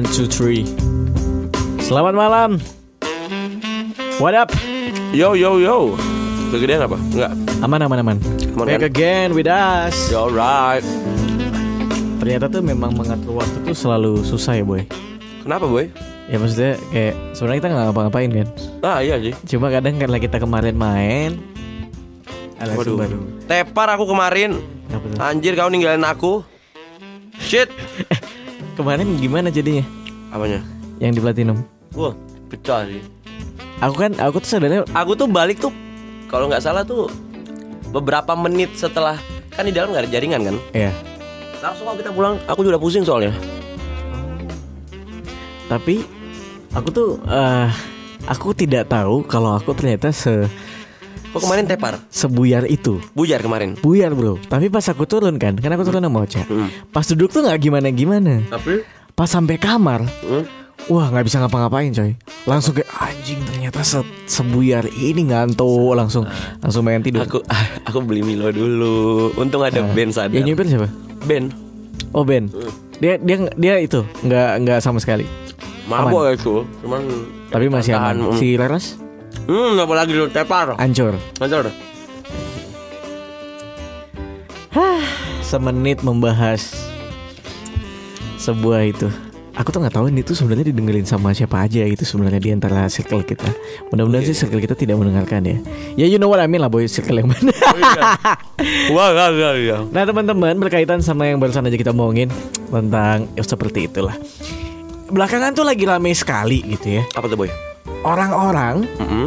One, two, three. Selamat malam. What up? Yo yo yo. Kegedean apa? Enggak. Aman, aman, aman. Aman, Back kan? again with us. Yo right. Ternyata tuh memang mengatur waktu tuh selalu susah ya boy. Kenapa boy? Ya maksudnya kayak sebenarnya kita nggak ngapa-ngapain kan. Ah iya sih. Cuma kadang karena kita kemarin main. Ada Waduh. baru. Tepar aku kemarin. Anjir kau ninggalin aku. Shit. Kemarin gimana jadinya? Apanya? Yang di platinum. Wah, pecah sih. Aku kan, aku tuh sebenarnya Aku tuh balik tuh kalau nggak salah tuh beberapa menit setelah kan di dalam nggak ada jaringan kan. ya. Langsung kalau kita pulang, aku juga pusing soalnya. Tapi aku tuh eh aku tidak tahu kalau aku ternyata se Kok kemarin tepar? sebuyar itu. Bujar kemarin. Buyar bro. Tapi pas aku turun kan, kan aku turun sama Ocha. Hmm. Pas duduk tuh nggak gimana gimana. Tapi Pas sampai kamar, hmm? wah nggak bisa ngapa-ngapain coy. Langsung kayak anjing ternyata se sebuyar ini ngantuk langsung langsung main tidur. aku aku beli Milo dulu. Untung ada Ah. band sadar. Yang nyupir siapa? band. Oh Ben. Dia dia dia itu nggak nggak sama sekali. Mabok itu, cuman Tapi masih aman. Si Laras Hmm, apa lagi lu tepar? ancur. Hancur. Semenit membahas sebuah itu. Aku tuh nggak tahu ini tuh sebenarnya didengerin sama siapa aja gitu sebenarnya di antara circle kita. Mudah-mudahan sih circle kita tidak mendengarkan ya. Ya you know what I mean lah boy circle yang mana. Wah, gak, gak, gak. Nah teman-teman berkaitan sama yang barusan aja kita omongin tentang ya, seperti itulah. Belakangan tuh lagi rame sekali gitu ya. Apa tuh boy? Orang-orang Mm-mm.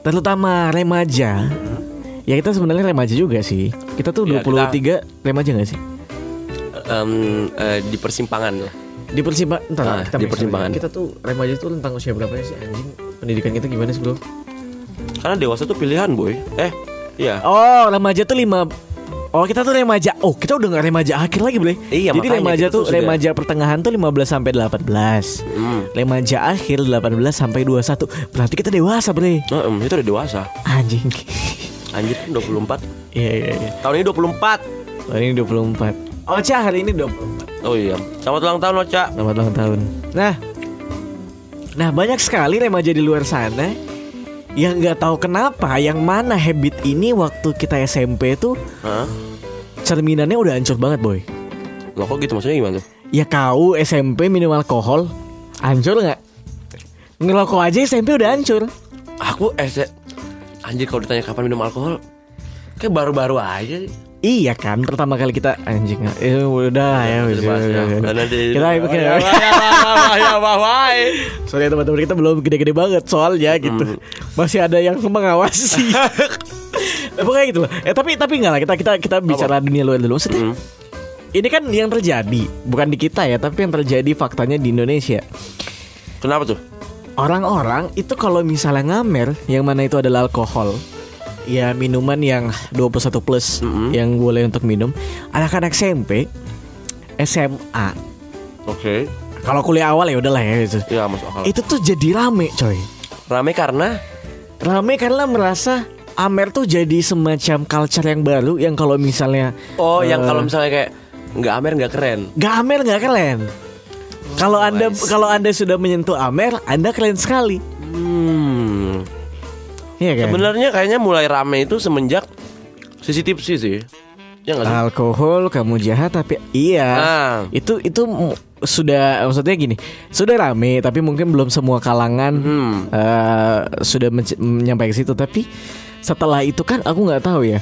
terutama remaja. Ya kita sebenarnya remaja juga sih. Kita tuh Ya, 23 remaja gak sih? Em, eh, di persimpangan lah. Di persimpangan, entar, Ah, kita di persimpangan. Kita tuh remaja tuh tentang usia berapa sih anjing? Pendidikan kita gimana sih bro? Karena dewasa tuh pilihan boy. Eh, iya. Oh remaja tuh lima Oh kita tuh remaja Oh kita udah gak remaja akhir lagi bre Iya, Jadi remaja tuh sudah- Remaja pertengahan tuh 15 sampai 18 Hmm. Remaja akhir 18 sampai 21 Berarti kita dewasa bre Nah, em, itu udah dewasa. Anjing Anjir kan 24. Iya iya iya Tahun ini 24. Oh ini 24 Oh Cah hari ini 24 Oh iya. Selamat ulang tahun Ocha. Selamat ulang tahun Nah Nah banyak sekali remaja di luar sana Yang nggak tahu kenapa Yang mana habit ini waktu kita SMP tuh Hah? Cerminannya udah hancur banget boy Loh kok gitu maksudnya gimana tuh? Ya kau SMP minum alkohol Hancur nggak? Ngerokok aja SMP udah hancur Aku S Anjir kalau ditanya kapan minum alkohol Kayak baru-baru aja. Iya kan pertama kali kita anjing eh, udah ya udah, kita bikin Ya, ya, ya, ya, ya, ya. Soalnya teman-teman kita belum gede-gede banget soalnya gitu. Hmm. Masih ada yang mengawasi. Pokoknya gitu loh. Eh tapi tapi enggak lah kita kita kita bicara dunia luar dulu. Maksudnya Hmm. ini kan yang terjadi bukan di kita ya, tapi yang terjadi faktanya di Indonesia. Kenapa tuh? Orang-orang itu kalau misalnya ngamer yang mana itu adalah alkohol Ya minuman yang 21 plus Mm-mm. yang boleh untuk minum Anak-anak SMP SMA Oke. Kalau kuliah awal ya udahlah ya gitu. Ya masuk akal. Itu tuh jadi rame coy Rame karena Rame karena merasa Amer tuh jadi semacam culture yang baru Yang kalau misalnya Oh, yang Eh. kalau misalnya kayak nggak Amer nggak keren. Gak Amer gak keren Kalau anda I see. kalau anda sudah menyentuh Amer Anda keren sekali Hmm. Iya kan Sebenarnya kayaknya mulai rame itu semenjak CCTV sih. Ya nggak sih? Alkohol kamu jahat tapi iya Ah. itu itu sudah maksudnya gini sudah rame tapi mungkin belum semua kalangan Hmm. eh, sudah menyampaikan ke situ tapi setelah itu kan aku nggak tahu ya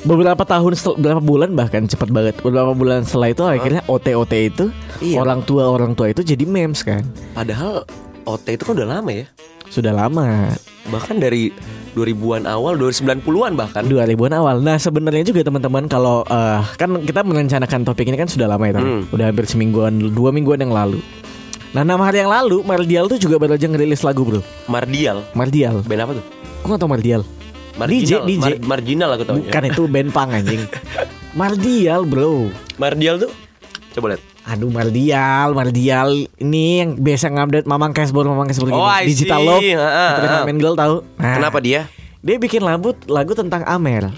beberapa tahun setel- beberapa bulan bahkan cepat banget beberapa bulan setelah itu akhirnya OT OT itu Iya. orang tua orang tua itu jadi memes kan Padahal OT itu kan udah lama ya. Sudah lama Bahkan dari 2000-an awal, 2090-an bahkan. 2000-an awal. Nah, sebenarnya juga teman-teman kalau eh, kan kita merencanakan topik ini kan sudah lama ya? Hmm. udah hampir semingguan, dua mingguan yang lalu. Nah, enam hari yang lalu Mardial tuh juga baru aja ngerilis lagu, Bro. Mardial. Mardial. Band apa tuh? Kok gak tau Mardial? Marginal. DJ. Mar- marginal aku tahu. Bukan itu band pang anjing. Mardial, Bro. Mardial tuh Coba lihat. Aduh Mardial, Mardial ini yang biasa ngupdate Mamang Cashboard, Mamang Cashboard Oh, I Digital see. Love. Internet ha. Main Girl tahu? Nah, Kenapa dia? Dia bikin lagu lagu tentang Amer.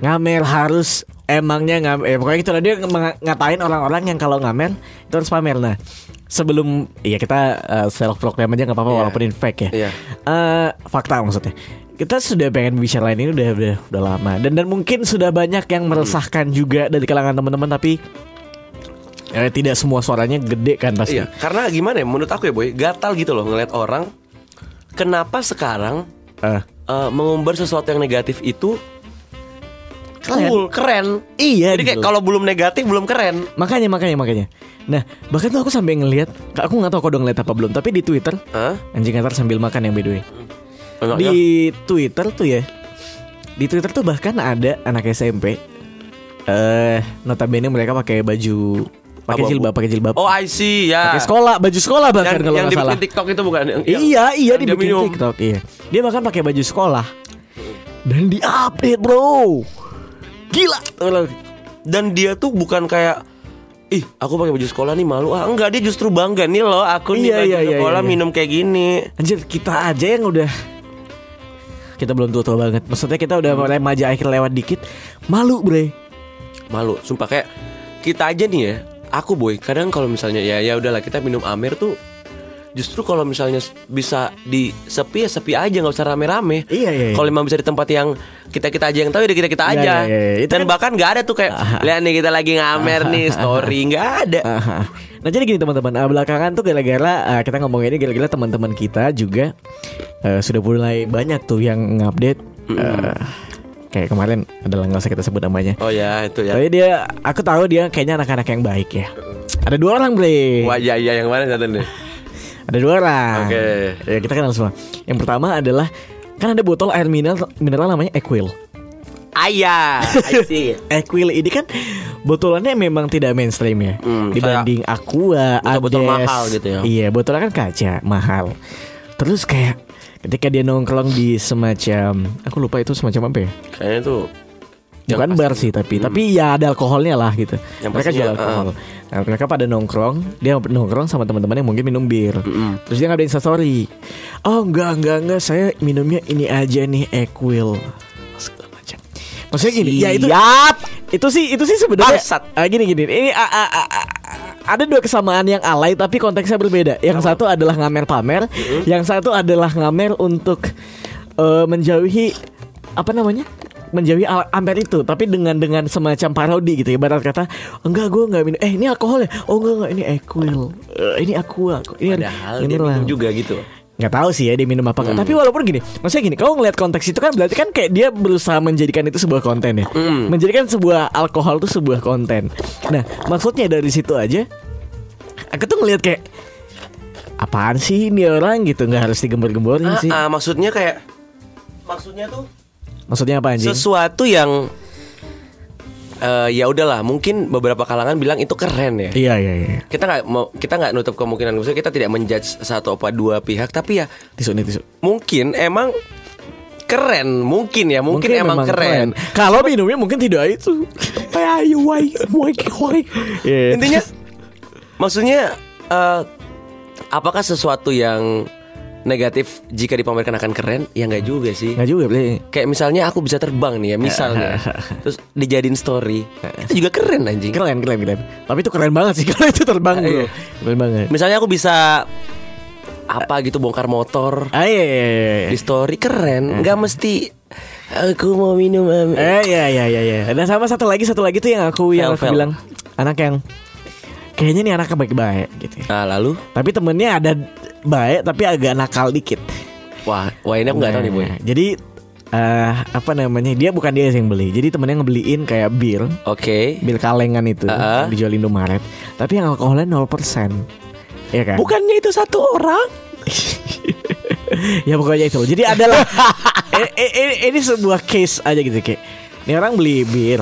Ngamer harus emangnya ngamer eh, pokoknya gitu lah dia ng- ngatain orang-orang yang kalau ngamer itu harus pamer nah sebelum ya kita self proclaim aja nggak apa-apa Iya. walaupun ini fake ya Iya. Eh, fakta maksudnya kita sudah pengen bicara ini udah udah udah lama dan dan mungkin sudah banyak yang meresahkan juga dari kalangan teman-teman tapi eh, tidak semua suaranya gede kan pasti Iya, karena gimana ya menurut aku ya boy, gatal gitu loh ngeliat orang kenapa sekarang Eh, eh, mengumbar sesuatu yang negatif itu Keren. cool, keren. iya Jadi kayak gitu. kalau belum negatif belum keren. makanya makanya makanya nah bahkan tuh aku sampai ngelihat aku nggak tahu kau udah ngeliat apa belum tapi di Twitter Hah? anjing ntar sambil makan yang by the way Enggak, di? Twitter tuh ya di Twitter tuh bahkan ada anak SMP eh notabene mereka pakai baju pakai jilbab pakai jilbab Oh I see ya. pakai sekolah baju sekolah bahkan yang kalau yang salah TikTok itu bukan? Yang, iya iya minum. TikTok iya dia bahkan pakai baju sekolah dan di update bro gila Dan dia tuh bukan kayak Ih, aku pakai baju sekolah nih malu. Ah, enggak, dia justru bangga nih loh. Aku nih Iya, baju iya, iya, sekolah iya. minum kayak gini. anjir kita aja yang udah kita belum tua-tua banget maksudnya kita udah Hmm. remaja akhir lewat dikit malu bre Malu, sumpah kayak kita aja nih ya. Aku boy, kadang kalau misalnya ya ya udahlah kita minum Amer tuh justru kalau misalnya bisa di sepi ya sepi aja nggak usah rame-rame. Iya, iya, iya. Kalau memang bisa di tempat yang kita kita aja yang tahu ya kita kita Iya, aja. iya, iya. Itu Dan kan- bahkan nggak ada tuh kayak lihat nih kita lagi ngamer nih story nggak ada. Aha. Nah jadi gini teman-teman, ah, belakangan tuh gara-gara ah, kita ngomong ini gara-gara teman-teman kita juga eh, sudah mulai banyak tuh yang ngupdate. eh, kayak kemarin adalah nggak usah kita sebut namanya. Oh ya itu ya. Tapi dia, aku tahu dia kayaknya anak-anak yang baik ya. Ada dua orang bre. Wah ya ya yang mana satu nih? Ada dua orang. Oke. Ya kita kenal semua. Yang pertama adalah kan ada botol air mineral mineral namanya Equil. Ayah. Equil ini kan botolannya memang tidak mainstream ya Hmm, dibanding Aqua, botol-botol Ades. mahal gitu ya. Iya, botolnya kan kaca mahal. Terus kayak ketika dia nongkrong di semacam aku lupa itu semacam apa ya? Kayaknya yang Bukan bar sih tapi tapi ya ada alkoholnya lah gitu. Yang mereka jual alkohol. Nah, mereka pada nongkrong, dia nongkrong sama teman-teman yang mungkin minum bir. Terus dia ngadain story. Oh enggak enggak enggak saya minumnya ini aja nih Equil. Segala macam. Maksudnya gini, ya itu itu sih itu sih sebenarnya ah, gini gini. Ini ah, ah, ah, ada dua kesamaan yang alay tapi konteksnya berbeda. Yang satu adalah ngamer pamer, yang satu adalah ngamer untuk eh, menjauhi apa namanya? menjauhi amer itu tapi dengan dengan semacam parodi gitu ibarat kata enggak gue nggak minum. Eh ini alkohol ya? Oh enggak enggak ini equil. Eh, ini aqua. Ini Padahal ini dia minum juga gitu. Nggak tahu sih ya dia minum apa nggak. tapi walaupun gini maksudnya gini kalau ngeliat konteks itu kan berarti kan kayak dia berusaha menjadikan itu sebuah konten ya. Mm. menjadikan sebuah alkohol itu sebuah konten. Nah maksudnya dari situ aja aku tuh ngeliat kayak apaan sih ini orang gitu nggak harus digembor-gemborin Ah, sih. ah, maksudnya kayak maksudnya tuh maksudnya apa anjing? sesuatu yang eh ya udahlah mungkin beberapa kalangan bilang itu keren ya iya iya iya kita nggak mau kita nggak nutup kemungkinan maksudnya kita tidak menjudge satu apa dua pihak tapi ya tisu nih tisu mungkin emang keren mungkin ya mungkin, emang memang keren, Kalau minumnya mungkin tidak itu. Why. Iya. intinya maksudnya eh apakah sesuatu yang negatif jika dipamerkan akan keren ya nggak juga sih nggak juga, Bre. kayak misalnya aku bisa terbang nih ya misalnya terus dijadiin story itu juga keren anjing Keren, keren, keren. Tapi itu keren banget sih kalau itu terbang, Bro. Iya. Keren banget. misalnya aku bisa apa gitu bongkar motor Ah, iya, iya, iya, iya. di story keren nggak mesti aku mau minum Eh, iya, iya, iya, iya. Dan sama satu lagi, satu lagi tuh yang aku yang aku bilang anak yang kayaknya nih anaknya baik-baik gitu. ya. nah lalu Tapi temennya ada baik tapi agak nakal dikit. wah wah ini aku nggak tahu nih boy Nah, Jadi eh apa namanya? Dia bukan dia yang beli. Jadi temennya ngebeliin kayak bir. oke bir kalengan itu yang dijual Indomaret tapi yang alkoholnya 0% Iya kan? bukannya itu satu orang ya pokoknya itu. Jadi adalah eh, eh, eh, ini sebuah case aja gitu kayak. Ini orang beli bir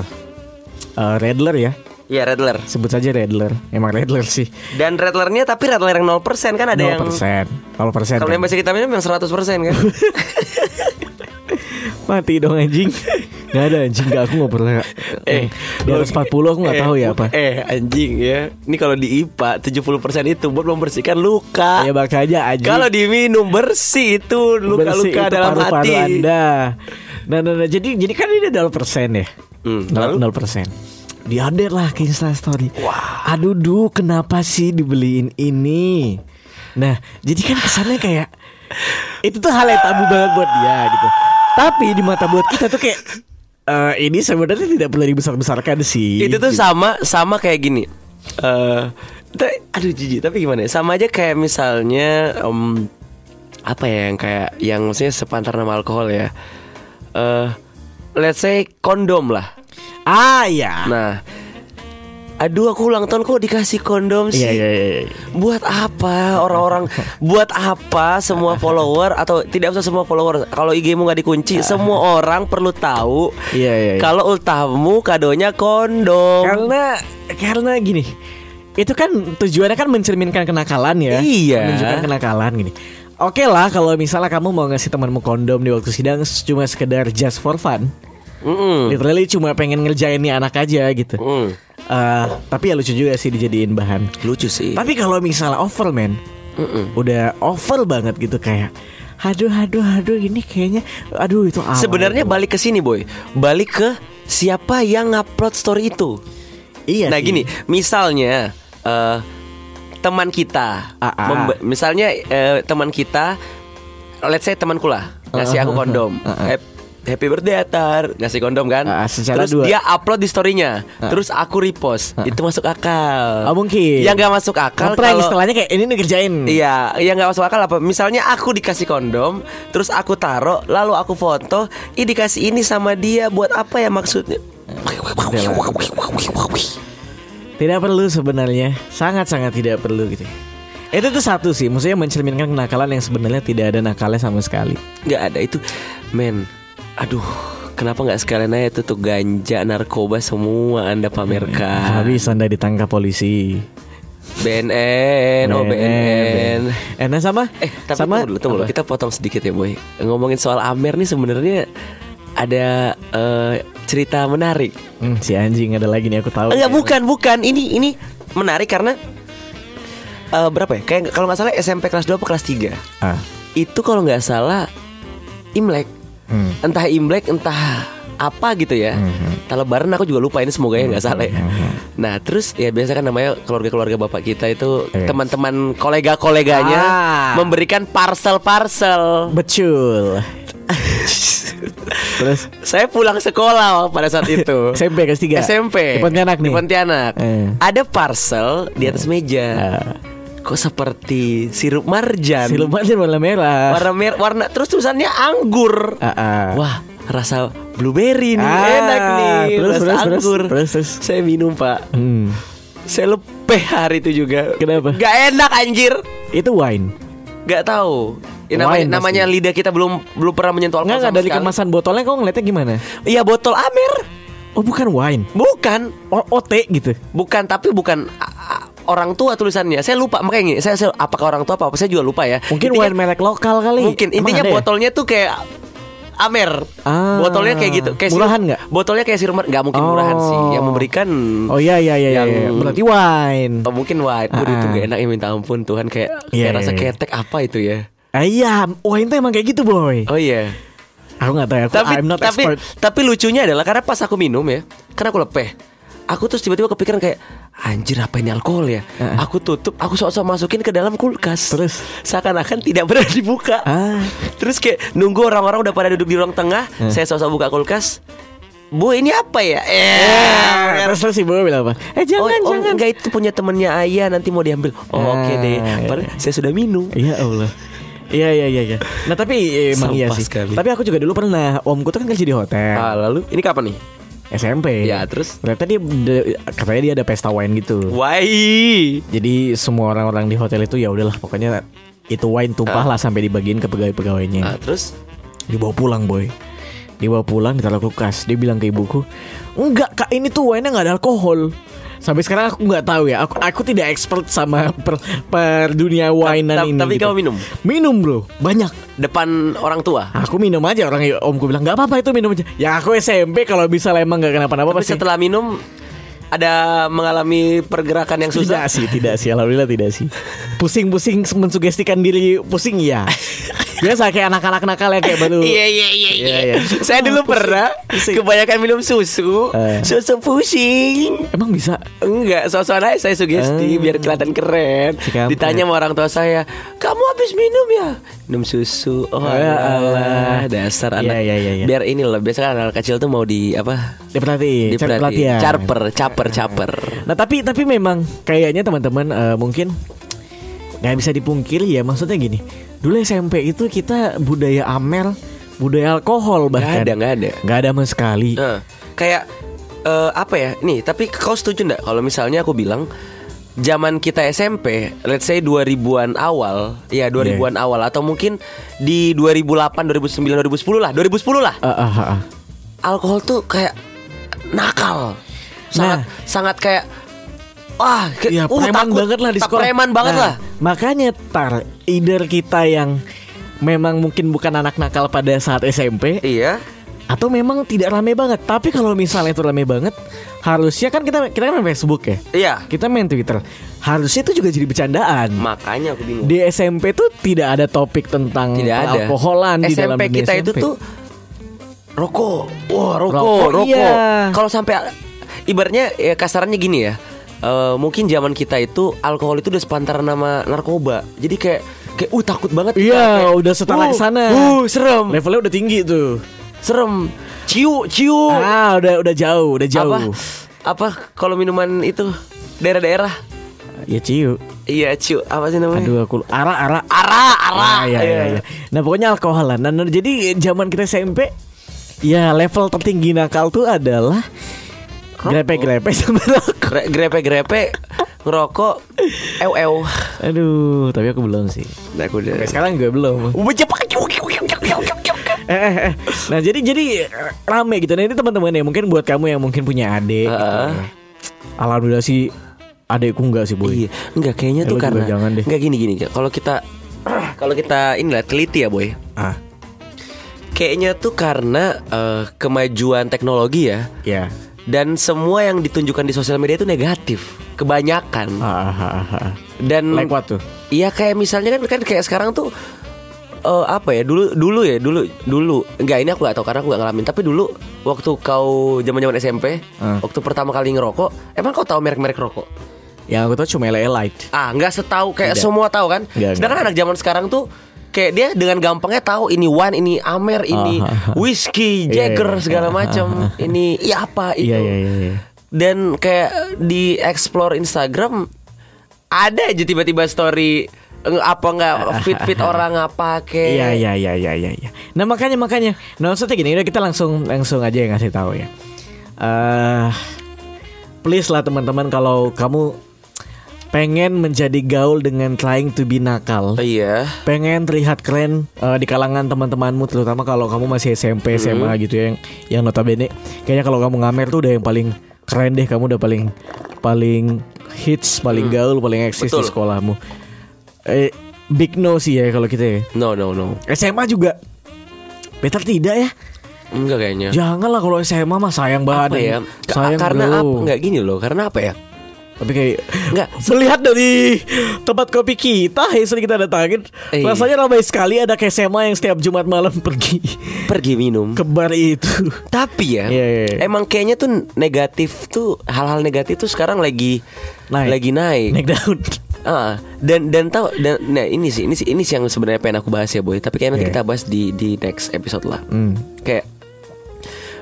eh, Redler ya. Iya Redler Sebut saja Redler. Emang Redler sih. Dan Redlernya tapi Redler yang 0% kan ada 0%. yang 0%. Kalau kan. yang kita minum yang 100% kan Mati dong anjing. Gak ada anjing gak aku gak pernah. Eh, di atas 40 aku gak tahu ya apa. Eh anjing ya Ini kalau di IPA 70% itu buat membersihkan luka Ya makanya anjing. Kalau diminum bersih itu luka-luka dalam paru-paru hati Anda. Nah, nah, nah, jadi jadi kan ini adalah persen ya. Hmm, Nol- lalu? 0%. Di-update lah ke Instastory. Wah. Aduh, duh, kenapa sih dibeliin ini? Nah, jadi kan kesannya kayak itu tuh hal yang tabu banget buat dia gitu. Tapi di mata buat kita tuh kayak eh ini sebenarnya tidak perlu dibesar-besarkan sih. Itu tuh Gitu. sama sama kayak gini. Eh, ta- aduh jijik tapi gimana? ya? Sama aja kayak misalnya em, apa ya yang kayak yang maksudnya sepantar nama alkohol ya. Eh, let's say kondom lah. Ah, ya. Nah, aduh aku ulang tahun kok dikasih kondom sih. Iya, iya, iya. iya. Buat apa orang-orang Buat apa semua follower Atau tidak usah semua follower Kalau IG-mu nggak dikunci Semua orang perlu tahu Iya, iya, iya. Kalau ultahmu kadonya kondom Karena karena gini. Itu kan tujuannya kan mencerminkan kenakalan ya. Iya. Menunjukkan kenakalan gini. Oke lah kalau misalnya kamu mau ngasih temanmu kondom di waktu sidang cuma sekedar just for fun. Mm-mm. Literally cuma pengen ngerjain nih anak aja gitu. Mm. Eh, tapi ya lucu juga sih dijadiin bahan. Lucu sih Tapi kalau misalnya over man, Mm-mm. udah over banget gitu kayak aduh aduh aduh ini kayaknya aduh itu awal. Sebenarnya balik ke sini boy Balik ke Siapa yang ngupload story itu iya Nah sih. gini Misalnya eh, Teman kita Ah, ah. Misalnya eh, teman kita Let's say temanku lah Ngasih Ah, aku ah, kondom ah, ah. Hap- Happy birthday Atar Ngasih kondom kan secara Terus dua. dia upload di storynya Terus aku repost Itu masuk akal Oh, mungkin. Yang gak masuk akal kalau istilahnya kayak ini nih kerjain. Iya, yang nggak masuk akal apa? Misalnya aku dikasih kondom, terus aku taruh, lalu aku foto, ih dikasih ini sama dia, buat apa ya maksudnya? Tidak perlu sebenarnya, sangat-sangat tidak perlu gitu. Itu tuh satu sih, maksudnya mencerminkan kenakalan yang sebenarnya tidak ada nakalnya sama sekali. Nggak ada itu, men. Aduh, kenapa nggak sekalian aja itu tuh ganja, narkoba semua anda pamerkan? Habis anda ditangkap polisi. BNN, oh BNN. Eh, nah sama? Eh, tapi sama tunggu dulu, tunggu dulu. Kita potong sedikit ya, boy. Ngomongin soal Amer nih sebenarnya ada eh, cerita menarik. Hmm, si anjing ada lagi nih aku tahu. Enggak bukan bukan ini ini menarik karena eh, berapa ya? Kayak kalau nggak salah SMP kelas 2 atau kelas 3 Ah. Itu kalau nggak salah Imlek Hmm. Entah Imlek entah apa gitu ya Entah lebaran aku juga lupa ini semoga ya nggak salah ya Nah terus ya biasa kan namanya keluarga-keluarga bapak kita itu Yes. Teman-teman kolega-koleganya Ah. Memberikan parcel-parcel Betul. Terus Saya pulang sekolah pada saat itu SMP kelas 3. SMP Di Pontianak nih. Di Pontianak Eh. Ada parcel di atas meja Ah. Kok seperti sirup marjan Siluman warna merah. Warna mer warna Terus tulisannya anggur Ah, ah. Wah rasa blueberry nih Ah, Enak nih terus, Rasa terus, anggur terus, terus. Saya minum pak Hmm. Saya lepeh hari itu juga Kenapa? Gak enak anjir Itu wine. Gak tahu ya, namanya, Wine pasti. namanya lidah kita belum belum pernah menyentuh alkohol Enggak dari sekali. kemasan botolnya kau ngeliatnya gimana? Iya botol Amer Oh bukan wine. Bukan Oh, OT gitu. Bukan, tapi bukan orang tua tulisannya. Saya lupa makanya saya, saya apakah orang tua apa apa saya juga lupa ya. Mungkin Intinya- wine merek lokal kali. Mungkin Emang intinya ya? botolnya tuh kayak Amer. Ah. botolnya kayak gitu. Kayak Murahan nggak? Botolnya kayak sirup nggak mungkin murahan Oh. sih. Yang memberikan Oh iya iya iya iya. Yang- Berarti wine. Oh, mungkin. Waduh, Ah. itu gak enak ya minta ampun Tuhan kayak Iya, kayak rasa iya, iya. ketek apa itu ya. Ah, iya, wine tuh emang kayak gitu boy. Oh iya. Aku nggak tahu ya. Aku, Tapi I'm not tapi expert. tapi lucunya adalah karena pas aku minum ya, karena aku lepeh. Aku terus tiba-tiba kepikiran kayak anjir apa ini alkohol ya? Ah. Aku tutup, aku sok-sok masukin ke dalam kulkas. Terus? seakan-akan tidak pernah dibuka. Ah. Terus kayak nunggu orang-orang udah pada duduk di ruang tengah, saya sok-sok buka kulkas. Bu ini apa ya? Eh, Eh, terus si boy bilang apa? Eh Oh, jangan oh, jangan. enggak itu punya temennya ayah nanti mau diambil. Oh, oke Ah, deh. iya. Padahal saya sudah minum. Iya Allah. Iya iya iya iya. Nah tapi eh, emang iya sih. sekali. Tapi aku juga dulu pernah omku tuh kan kerja di hotel Ah, lalu ini kapan nih? SMP. Ya, terus? Ternyata dia de- katanya dia ada pesta wine gitu. Wai. Jadi semua orang-orang di hotel itu ya udahlah pokoknya itu wine tumpah lah sampai dibagiin ke pegawai-pegawainya. Ah, terus Dibawa pulang boy. Dibawa pulang ditaruh kulkas. Dia bilang ke ibuku, enggak kak ini tuh wine nggak ada alkohol. Sampai sekarang aku nggak tahu ya. Aku aku tidak expert sama per, per dunia winean Ta- ini. tapi gitu. kamu minum? Minum bro, banyak. depan orang tua. Aku minum aja orang omku bilang nggak apa-apa itu minum aja. Ya aku SMP kalau bisa emang nggak kenapa-napa Tapi pasti. setelah minum ada mengalami pergerakan yang susah. Tidak sih, tidak sih. Alhamdulillah tidak sih. Pusing-pusing mensugestikan diri pusing ya. Biasa kayak anak-anak nakal ya kayak baru Iya iya iya Iya, iya. iya. Saya dulu pernah Pusing. kebanyakan minum susu, Eh. susu pusing. Emang bisa Enggak, sosokan aja saya sugesti Eh. biar kelihatan keren. Ditanya sama orang tua saya, "Kamu habis minum ya?" Minum susu. Oh, Ya alah, dasar anak. iya, iya, iya. Biar ini loh, biasa kan anak kecil tuh mau di apa? Diperhatiin cari Diperhatiin. perhatian. Caper, caper, caper. Nah tapi tapi memang kayaknya teman-teman eh, mungkin nggak bisa dipungkiri ya maksudnya gini dulu SMP itu kita budaya amer budaya alkohol bahkan ada, gak ada. nggak ada sama sekali Eh, kayak eh, apa ya? Nih, tapi kau setuju nggak kalau misalnya aku bilang zaman kita SMP, let's say 2000-an awal, ya 2000-an awal atau mungkin di 2008, 2009, 2010 lah, 2010 lah. Ah, ah, ah, ah. Alkohol tuh kayak nakal. Sangat Nah. sangat kayak wah, ke- Iya, uh, preman takut. banget lah di sekolah. Preman banget Nah, lah. Makanya tar either kita yang memang mungkin bukan anak nakal pada saat SMP Iya. atau memang tidak rame banget. Tapi kalau misalnya itu rame banget, harusnya kan kita kita kan main Facebook ya. Iya. Kita main Twitter. Harusnya itu juga jadi bercandaan. Makanya aku bingung. Di SMP tuh tidak ada topik tentang Tidak ada. alkoholan di dalam SMP kita itu SMP. tuh rokok. Wah, rokok, Rokok, rokok. iya. Kalau sampai ibaratnya ya kasarannya gini ya. Eh, mungkin zaman kita itu alkohol itu udah sepantaran nama narkoba. Jadi kayak kayak uh takut banget. Iya, Kayak, udah setara uh, ke sana. Uh, serem. levelnya udah tinggi tuh. Serem. Ciu, ciu. Ah, udah udah jauh, udah jauh. Apa? Apa kalau minuman itu daerah-daerah? Ya ciu. Iya, ciu. Apa sih namanya? Aduh aku ara ara. Ara, ara. Ah, iya, iya, iya. Nah pokoknya alkoholan. Nah, nah, jadi zaman kita SMP, ya level tertinggi nakal tuh adalah grepe-grepe sama rokok. Gre- Grepe-grepe ngerokok ew ew. Aduh, tapi aku belum sih. Nah, aku udah. Sampai sekarang juga belum. Eh, eh, eh. Nah jadi jadi rame gitu. Nah ini teman-teman ya mungkin buat kamu yang mungkin punya adik. gitu. Heeh. Alhamdulillah sih adekku enggak sih boy. Iya, enggak kayaknya Eh, tuh karena jangan deh. enggak gini gini. Kalau kita kalau kita inilah teliti ya, boy. Ah, Kayaknya tuh karena eh, kemajuan teknologi ya ya. Dan semua yang ditunjukkan di sosial media itu negatif, kebanyakan. Ah, ah, ah, ah. Dan Like what tuh? Iya kayak misalnya kan kan kayak sekarang tuh eh, apa ya dulu dulu ya dulu dulu enggak ini aku gak tahu karena aku gak ngalamin tapi dulu waktu kau zaman zaman SMP Hmm. waktu pertama kali ngerokok emang kau tahu merek-merek rokok Yang aku tahu cuma LA Light. ah nggak setahu kayak Tidak. semua tahu kan Nggak, sedangkan anak zaman sekarang tuh kayak dia dengan gampangnya tahu ini wine ini amer ini ah. whiskey Iya, jagger iya. segala Ah, ah, macam ah, ah. ini iya apa itu Iya iya iya. iya. dan kayak di explore Instagram ada aja tiba-tiba story apa nggak fit fit orang apa kayak Iya iya iya iya iya. iya. Nah makanya makanya. Nah maksudnya gini, udah kita langsung langsung aja yang ngasih tahu ya. Eh, please lah teman-teman kalau kamu pengen menjadi gaul dengan trying to be nakal. Iya. pengen terlihat keren eh, di kalangan teman-temanmu terutama kalau kamu masih SMP SMA gitu ya yang yang notabene kayaknya kalau kamu ngamer tuh udah yang paling keren deh kamu udah paling paling hits paling gaul paling eksis di Betul. sekolahmu eh big no sih ya kalau kita ya No no no. SMA juga better tidak ya Enggak kayaknya. janganlah kalau SMA mah sayang banget apa ya? Sayang karena bro. apa? Enggak gini loh. Karena apa ya? Tapi kayak Enggak. Melihat dari tempat kopi kita yang sering kita datangin Iya. Rasanya ramai sekali ada kayak SMA yang setiap Jumat malam pergi Pergi minum. ke bar itu Tapi ya, Iya, iya, iya. emang kayaknya tuh negatif tuh hal-hal negatif tuh sekarang lagi Naik. lagi naik. Naik daun Ah, dan dan tahu dan nah ini sih ini sih ini sih yang sebenarnya pengen aku bahas ya boy. Tapi kayaknya nanti Iya. kita bahas di di next episode lah. Hmm. Kayak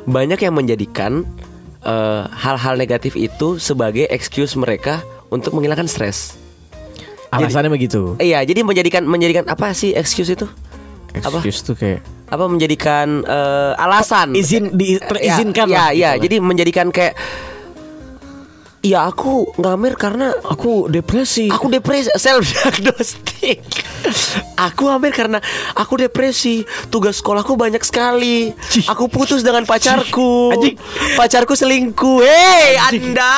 banyak yang menjadikan eh, hal-hal negatif itu sebagai excuse mereka untuk menghilangkan stres. Alasannya begitu Iya, jadi menjadikan menjadikan apa sih excuse itu? Apa? Excuse tuh kayak Apa menjadikan eh, alasan? Izin di, terizinkan Ya, lah ya, gitu ya. lah. jadi menjadikan kayak Ya aku ngamer karena Aku depresi Aku depresi self diagnostik. aku hampir karena aku depresi. Tugas sekolahku banyak sekali. Cih. Aku putus dengan pacarku. Anjing. Pacarku selingkuh. Hei, Anda.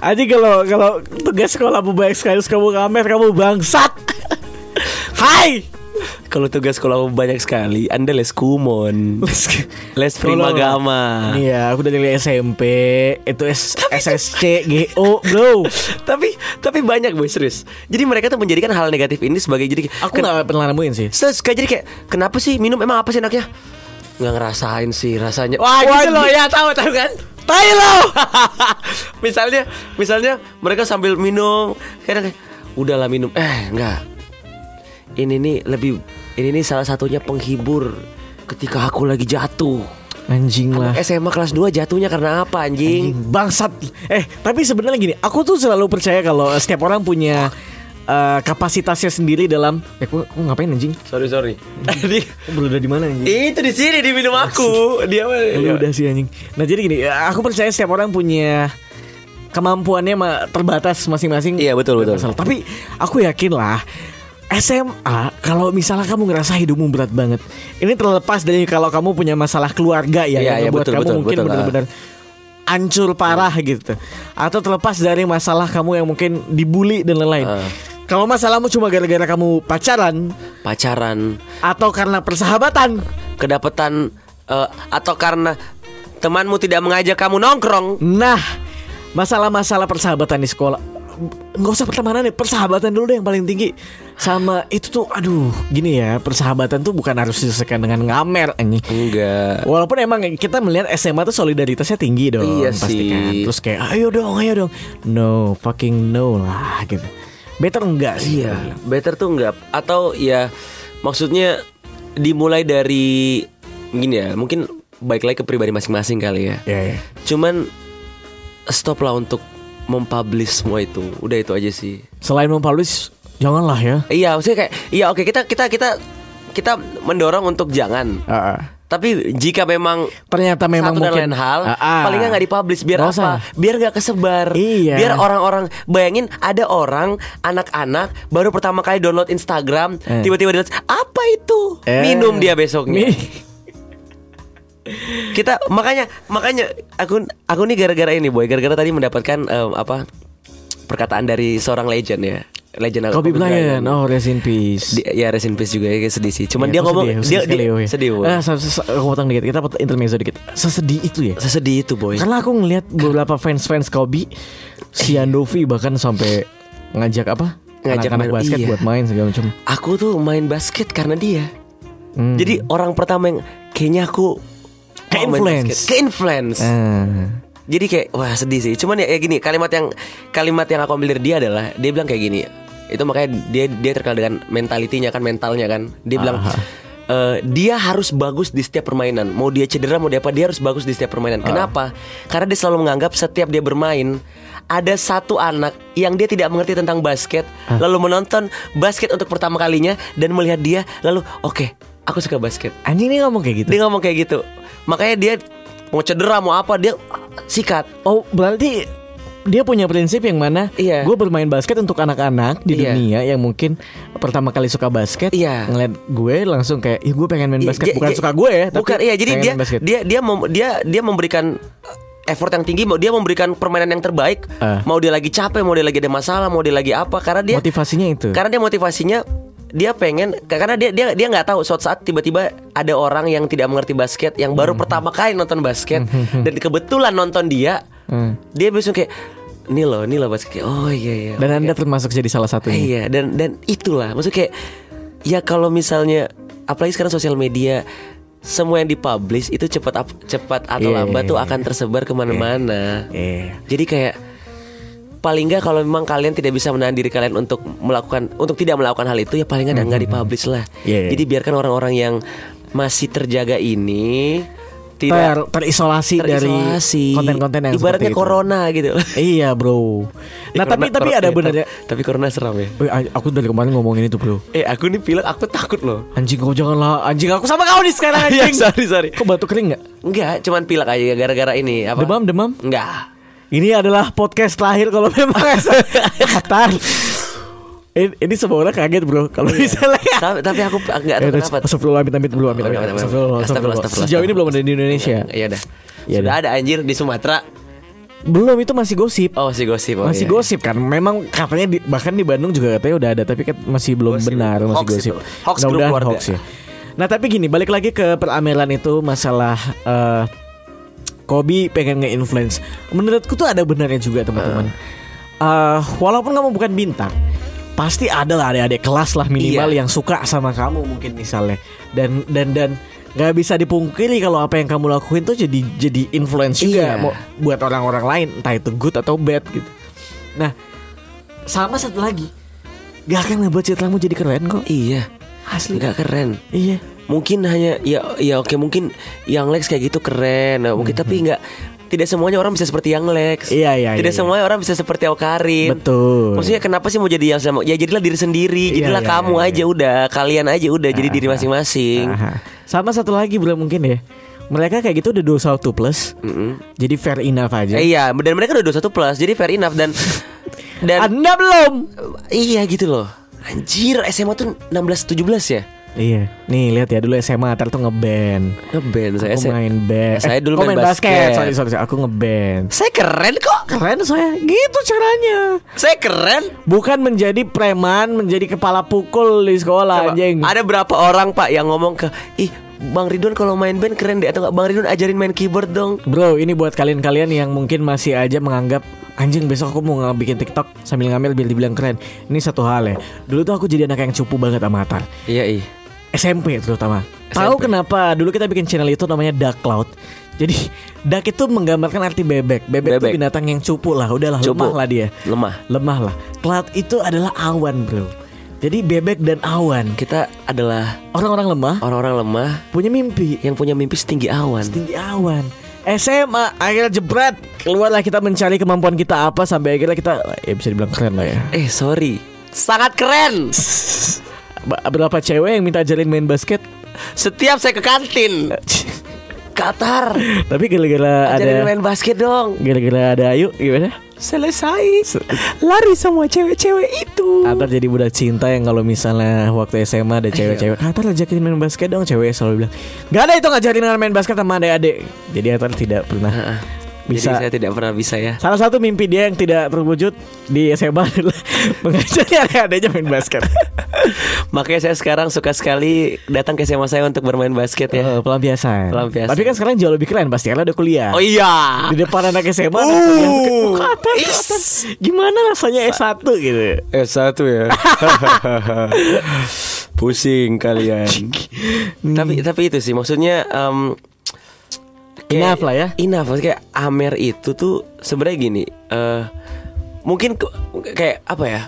Aji kalau kalau tugas sekolah banyak sekali terus kamu ngamer kamu bangsat Hai kalau tugas sekolah banyak sekali, Anda les kumon. Les primagama. Iya, aku dari SMP itu S SSC GO, bro. tapi tapi banyak boy serius. Jadi mereka tuh menjadikan hal negatif ini sebagai jadi Aku nggak pernah nemuin sih. Terus kayak jadi kayak kenapa sih minum emang apa sih enaknya? Nggak ngerasain sih rasanya. Wah, Wah, gitu loh gi- ya tahu tahu kan? Tai lo. misalnya misalnya mereka sambil minum kadang kayak udahlah minum. Eh, enggak. Ini nih lebih ini nih salah satunya penghibur ketika aku lagi jatuh. Anjing lah. Anak SMA kelas 2 jatuhnya karena apa anjing? Bangsat. Eh, tapi sebenarnya gini, aku tuh selalu percaya kalau setiap orang punya eh, kapasitasnya sendiri dalam eh aku, aku ngapain anjing? Sorry sorry. Di- Aku berada di mana anjing? itu di sini di minum aku. Dia Ya udah sih anjing. Nah, jadi gini, ya, aku percaya setiap orang punya kemampuannya ma- terbatas masing-masing. Iya, betul, betul. Masalah. Tapi aku yakin lah SMA kalau misalnya kamu ngerasa hidupmu berat banget. Ini terlepas dari kalau kamu punya masalah keluarga ya Iya, yang iya, membuat betul, kamu betul, mungkin betul, ah. benar-benar hancur parah gitu. Atau terlepas dari masalah kamu yang mungkin dibully dan lain-lain. Ah. Kalau masalahmu cuma gara-gara kamu pacaran pacaran atau karena persahabatan, kedapatan eh, atau karena temanmu tidak mengajak kamu nongkrong Nah, masalah-masalah persahabatan di sekolah nggak usah pertemanan nih, persahabatan dulu deh yang paling tinggi. Sama itu tuh, aduh, gini ya, persahabatan tuh bukan harus diselesaikan dengan ngamer anjing. enggak Walaupun emang kita melihat SMA tuh solidaritasnya tinggi dong, Iya pasti sih. kan. Terus kayak, ayo dong, ayo dong. No, fucking no lah, gitu. Better enggak sih? iya better tuh enggak atau ya maksudnya dimulai dari gini ya mungkin baik lagi ke pribadi masing-masing kali ya Ya, ya. cuman stop lah untuk mempublish semua itu udah itu aja sih Selain mempublish, janganlah ya. iya maksudnya kayak iya oke kita kita kita kita mendorong untuk jangan Ah, ah. tapi jika memang Ternyata memang satu dan mungkin lain hal Ah, ah. paling nggak dipublish biar Nggak apa biar nggak kesebar Iya. biar orang-orang bayangin ada orang anak-anak baru pertama kali download Instagram Eh. tiba-tiba dilihat apa itu Eh. minum dia besoknya Mi- kita makanya makanya aku aku nih gara-gara ini boy gara-gara tadi mendapatkan em, apa perkataan dari seorang legend ya legend Kobe Bryant, oh rest in peace. Di- ya rest in peace juga ya kayak sedih sih cuman Iya, dia ngomong sedih, dia, sedih sekali, dia sedih boy Eh, aku potong dikit. Kita potong intermezzo dikit. Sesedih itu ya. sesedih itu boy Karena aku ngelihat beberapa fans-fans Kobe, si Andovi bahkan sampai ngajak apa? Ngajak anak-anak main- basket iya. buat main segala macam. aku tuh main basket karena dia Hmm. Jadi orang pertama yang kayaknya aku Ke influence. Ke influence. Ah. Jadi kayak wah sedih sih. Cuman ya, ya gini kalimat yang kalimat yang aku ambil dari dia adalah dia bilang kayak gini. Itu makanya dia dia terkenal dengan mentalitinya kan mentalnya kan. Dia bilang Aha. eh, dia harus bagus di setiap permainan. Mau dia cedera mau dia apa dia harus bagus di setiap permainan. Kenapa? Karena dia selalu menganggap setiap dia bermain ada satu anak yang dia tidak mengerti tentang basket lalu menonton basket untuk pertama kalinya dan melihat dia lalu oke aku suka basket Anjing ini ngomong kayak gitu. dia ngomong kayak gitu makanya dia mau cedera mau apa dia sikat Oh, berarti dia punya prinsip yang mana Iya. gue bermain basket untuk anak-anak di Iya. dunia yang mungkin pertama kali suka basket Iya. ngeliat gue langsung kayak ya gue pengen main Iya, basket dia- bukan dia- suka gue ya tapi bukan iya jadi dia basket. dia dia mem- dia dia memberikan effort yang tinggi mau dia memberikan permainan yang terbaik Ah. mau dia lagi capek mau dia lagi ada masalah mau dia lagi apa karena dia motivasinya itu karena dia motivasinya dia pengen karena dia dia dia nggak tahu suatu saat tiba-tiba ada orang yang tidak mengerti basket yang baru pertama kali nonton basket dan kebetulan nonton dia Hmm. dia bisa kayak ini loh ini loh basket oh iya iya dan oke." anda termasuk jadi salah satunya Iya dan dan itulah maksudnya kayak ya kalau misalnya apalagi sekarang sosial media semua yang dipublish itu cepat cepat atau Iya, lambat iya, tuh iya. akan tersebar ke mana-mana. Iya. Jadi kayak paling nggak kalau memang kalian tidak bisa menahan diri kalian untuk melakukan untuk tidak melakukan hal itu ya paling nggak nggak dipublish lah. Iya, iya. Jadi biarkan orang-orang yang masih terjaga ini Ter, tidak terisolasi, dari terisolasi. konten-konten yang ibaratnya seperti itu. corona gitu. Iya bro. Nah tapi Corona- tapi corona- ada eh, benernya. tapi- corona seram ya. A- aku dari kemarin ngomongin itu bro. Eh aku nih pilek aku takut loh. Anjing kau janganlah Anjing aku sama kau nih sekarang Iya, anjing sorry, sorry. Kok batuk kering gak? Enggak, cuman pilek aja gara-gara ini apa? Demam demam Enggak. Ini adalah podcast terakhir kalau memang Katar ini, ini semua orang kaget bro Kalau misalnya tapi, tapi aku enggak Ya tahu udah, kenapa. Astagfirullah amit amit dulu amit amit. Astagfirullah, Sejauh ini belum ada di Indonesia Iya dah. Iya Sudah dah. ada anjir di Sumatera. Belum itu masih gosip. Oh masih gosip oh, masih iya. gosip kan. Memang katanya di, bahkan di Bandung juga katanya udah ada tapi kan masih belum Gosip. benar masih Hoax gosip. itu. Hoax grup Mudah-mudahan keluarga. hoax ya. Nah, tapi gini, balik lagi ke peramelan itu masalah eh Kobe pengen nge-influence. Menurutku tuh ada benarnya juga teman-teman. Eh, walaupun kamu bukan bintang, pasti ada lah adik-adik kelas lah minimal Iya. yang suka sama kamu mungkin misalnya. Dan dan dan nggak bisa dipungkiri kalau apa yang kamu lakuin tuh jadi jadi influence juga Iya. mau buat orang-orang lain, entah itu good atau bad gitu. Nah, sama satu lagi, gak akan ngebuat citramu jadi keren kok. Iya Asli. nggak keren Iya. Mungkin hanya ya ya oke mungkin yang Lex kayak gitu keren Nah, mungkin tapi nggak tidak semuanya orang bisa seperti yang Lex. Iya, iya, Tidak iya, semuanya orang bisa seperti Awkarin Betul. Maksudnya kenapa sih mau jadi yang sama Ya jadilah diri sendiri Iya, Jadilah iya, kamu iya, aja udah Kalian aja udah Jadi diri masing-masing. Sama satu lagi belum mungkin ya. Mereka kayak gitu udah 21 plus. Mm-mm. Jadi fair enough aja. Eh, Iya dan mereka udah 21 plus Jadi fair enough Dan Dan Anda belum? Iya gitu loh Anjir SMA tuh 16-17 ya Iya. Nih lihat ya dulu SMA Atar tuh ngeband. Ngeband saya Aku main band. Saya dulu main main basket. basket. Sorry, sorry, sorry. Aku ngeband. Saya keren kok Keren saya. Gitu caranya. Saya keren Bukan menjadi preman, menjadi kepala pukul di sekolah Coba, anjing. Ada berapa orang pak yang ngomong ke Ih Bang Ridwan kalau main band keren deh Atau nggak Bang Ridwan ajarin main keyboard dong Bro, ini buat kalian-kalian yang mungkin masih aja menganggap anjing besok aku mau bikin TikTok sambil ngambil biar dibilang keren. Ini satu hal ya. Dulu tuh aku jadi anak yang cupu banget sama Atar. Iya iya SMP terutama. Tahu kenapa? Dulu kita bikin channel itu namanya Dark Cloud. Jadi Dark itu menggambarkan arti bebek. Bebek, itu binatang yang cupu lah, udahlah Cupu. lemah lah dia. Lemah Lemah lah. Cloud itu adalah awan, Bro. Jadi bebek dan awan. Kita adalah Orang-orang lemah orang-orang lemah punya mimpi. Yang punya mimpi setinggi awan Tinggi awan. SMA akhirnya jebret keluarlah kita mencari kemampuan kita apa sampai akhirnya kita ya bisa dibilang keren lah ya. Eh sorry Sangat keren Berapa cewek yang minta ajarin main basket? Setiap saya ke kantin. Qatar. Tapi gara-gara ada main basket dong. Gara-gara ada Ayu gimana? Selesai. Lari semua cewek-cewek itu. Atar jadi budak cinta yang kalau misalnya waktu SMA ada cewek-cewek Atar ajakin main basket dong cewek selalu bilang. Gak ada itu ngajarin main basket sama adik-adik. Jadi Atar tidak pernah bisa Jadi saya tidak pernah bisa ya Salah satu mimpi dia yang tidak terwujud di SMA adalah mengajari adik-adiknya main basket Makanya saya sekarang suka sekali datang ke SMA saya untuk bermain basket ya Oh, pelampiasan. Pelampiasan. Tapi kan sekarang jauh lebih keren pasti karena udah kuliah. Oh iya Di depan anak SMA Uh. anak kuliah tuh kayak, "Wah, Atar, Is. Atar, Gimana rasanya S1 gitu Eh satu ya Pusing kalian Tapi tapi itu sih maksudnya em, kayak- Enough lah ya. Enough maksudnya kayak Amer itu tuh sebenarnya gini eh Mungkin ke- kayak apa ya?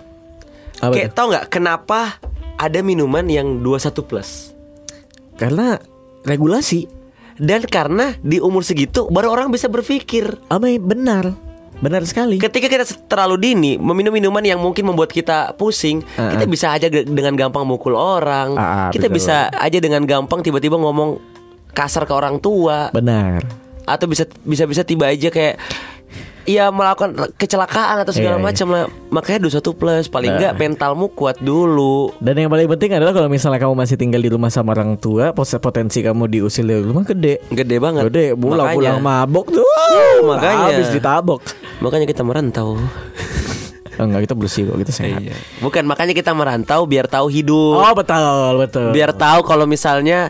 Apa Kayak tuh? tau nggak kenapa ada minuman yang 21 plus? Karena regulasi. Dan karena di umur segitu baru orang bisa berpikir. Apa benar. Benar sekali. Ketika kita terlalu dini meminum minuman yang mungkin membuat kita pusing, Ah, kita ah. bisa aja dengan gampang mukul orang. Ah, ah, kita betul. bisa aja dengan gampang tiba-tiba ngomong kasar ke orang tua. Benar atau bisa bisa bisa tiba aja kayak ya melakukan kecelakaan atau segala Iya, iya. macam lah. Makanya 21 plus paling Nah. enggak mentalmu kuat dulu. Dan yang paling penting adalah kalau misalnya kamu masih tinggal di rumah sama orang tua Potensi kamu diusir dari rumah gede Gede banget. Gede pulang-pulang mabok tuh Makanya. Habis ditabok Makanya kita merantau. Enggak kita bersih kok Kita sehat Bukan makanya kita merantau biar tahu hidup. Oh betul betul biar tahu kalau misalnya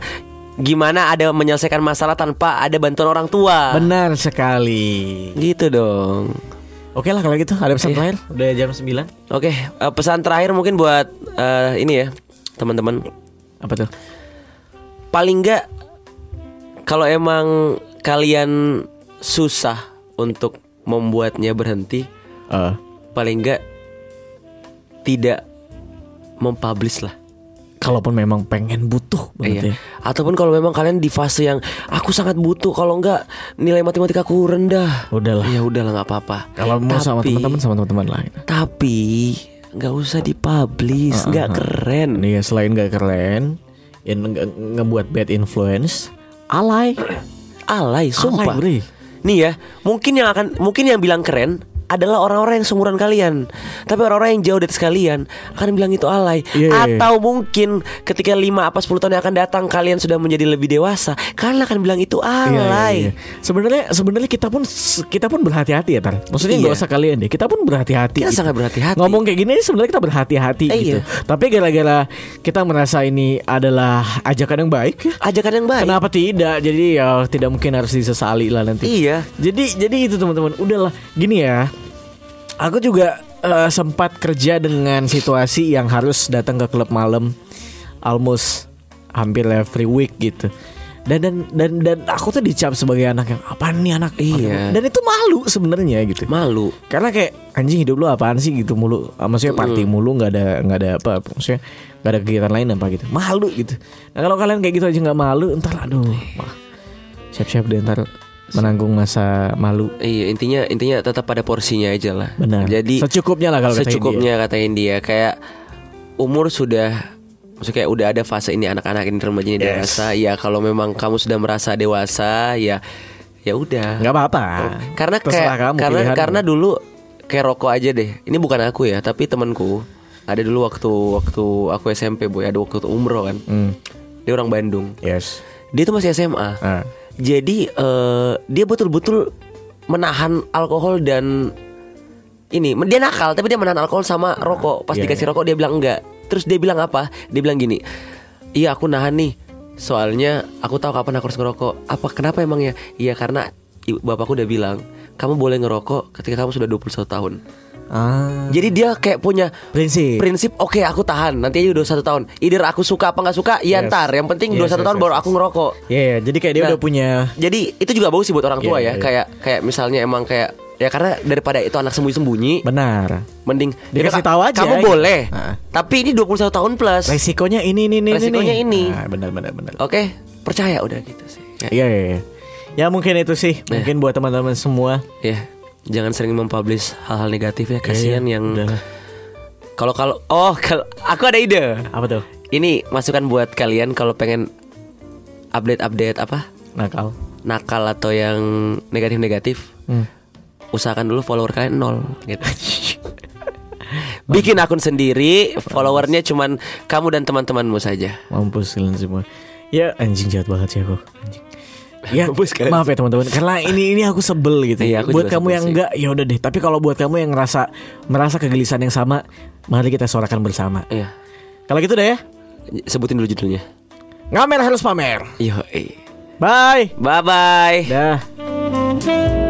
gimana ada menyelesaikan masalah tanpa ada bantuan orang tua. Benar sekali Gitu dong. Oke lah kalau gitu Ada pesan Iya. terakhir Udah jam 9 Oke, eh, pesan terakhir mungkin buat eh, ini ya, teman-teman. Apa tuh? Paling enggak kalau emang kalian susah untuk membuatnya berhenti, Eh, paling enggak tidak mempublish lah. Kalaupun memang pengen butuh banget Iya. ya Ataupun kalau memang kalian di fase yang aku sangat butuh, kalau enggak nilai matematika aku rendah. Udahlah Ya udahlah nggak apa-apa. Kalau mau sama teman-teman sama teman-teman lain Tapi nggak usah dipublish, nggak keren. Nih ya selain gak keren Yang nge- ngebuat bad influence Alay Alay, sumpah. Alay Nih ya, mungkin yang akan mungkin yang bilang keren adalah orang-orang yang seumuran kalian. Tapi orang-orang yang jauh dari kalian akan bilang itu alay. Iya, iya, iya. Atau mungkin ketika 5 apa 10 tahun yang akan datang kalian sudah menjadi lebih dewasa, kalian akan bilang itu Iya, alay. iya. Sebenarnya sebenarnya kita pun kita pun berhati-hati ya tar. Maksudnya nggak Iya. usah kalian deh. Kita pun berhati-hati. Kita sangat berhati-hati. Ngomong kayak gini sebenarnya kita berhati-hati Eh, gitu. iya. Tapi gara-gara kita merasa ini adalah ajakan yang baik. Ajakan yang baik. Kenapa tidak? Jadi ya tidak mungkin harus disesali lah nanti. Iya. Jadi jadi itu teman-teman. Udahlah gini ya. Aku juga eh, sempat kerja dengan situasi yang harus datang ke klub malam almost hampir every week gitu. Dan dan dan dan aku tuh dicap sebagai anak yang apa nih anak Iya. Dan itu malu sebenarnya gitu. Malu. Karena kayak anjing hidup lu apaan sih gitu mulu. Ah, Maksudnya party mulu nggak ada nggak ada apa maksudnya nggak ada kegiatan lain apa gitu. Malu gitu. Nah kalau kalian kayak gitu aja nggak malu, entar aduh. wah, Siap-siap deh ntar menanggung masa malu. Iya intinya intinya tetap pada porsinya aja lah. Benar. Jadi secukupnya lah kalau secukupnya katain dia kayak umur sudah maksudnya kayak udah ada fase ini anak-anak ini remaja ini Yes. dewasa ya kalau memang kamu sudah merasa dewasa ya ya udah. Nggak apa-apa. karena Terserah kayak kamu, karena pilihan karena dulu kayak rokok aja deh ini bukan aku ya tapi temanku ada dulu waktu waktu aku SMP boy ada waktu umroh kan Hmm, dia orang Bandung yes. dia tuh masih SMA Ah. Jadi eh, dia betul-betul menahan alkohol dan ini dia nakal tapi dia menahan alkohol sama rokok. Pas Iya, dikasih iya. rokok dia bilang enggak. Terus dia bilang apa? Dia bilang gini. Iya aku nahan nih. Soalnya aku tahu kapan aku harus ngerokok. Apa kenapa emangnya? Iya karena ibu- bapakku udah bilang, kamu boleh ngerokok ketika kamu sudah 21 tahun. Ah. Jadi dia kayak punya Prinsip. prinsip oke aku tahan nanti aja udah satu tahun either aku suka apa nggak suka iya Yes. ntar yang penting Yes, 21 yes, tahun yes, baru yes. aku ngerokok Iya, iya, jadi kayak dia Nah, udah punya jadi itu juga bagus sih buat orang tua Iya, ya. iya. Kayak kayak misalnya emang kayak ya karena daripada itu anak sembunyi-sembunyi, benar. mending Dikasih "Ka- tahu aja, Kamu gitu." boleh. Ah. Tapi ini 21 tahun plus. Resikonya ini ini ini Resikonya ini. Nah, benar benar benar. Oke, percaya udah gitu sih. Kayak, Iya, iya, iya. Ya mungkin itu sih. Mungkin buat teman-teman semua. ya, jangan sering mempublish hal-hal negatif ya. Kasihan Iya, iya. yang Udah. kalau kalau oh kalau aku ada ide. Apa tuh? Ini masukan buat kalian kalau pengen update-update apa? Nakal. Nakal atau yang negatif-negatif. Hmm. usahakan dulu follower kalian nol gitu. Bikin akun sendiri, followernya cuman kamu dan teman-temanmu saja. Mampus kalian semua. Ya anjing jahat banget sih aku. Anjing. Ya, maaf ya teman-teman. Karena ini ini aku sebel gitu. Iya, aku buat kamu yang sih. enggak, ya udah deh. Tapi kalau buat kamu yang ngerasa merasa kegelisahan yang sama, mari kita suarakan bersama. Iya. Kalau gitu deh ya. Sebutin dulu judulnya. Ngamer harus pamer. Yo. Bye. Bye bye. Dah.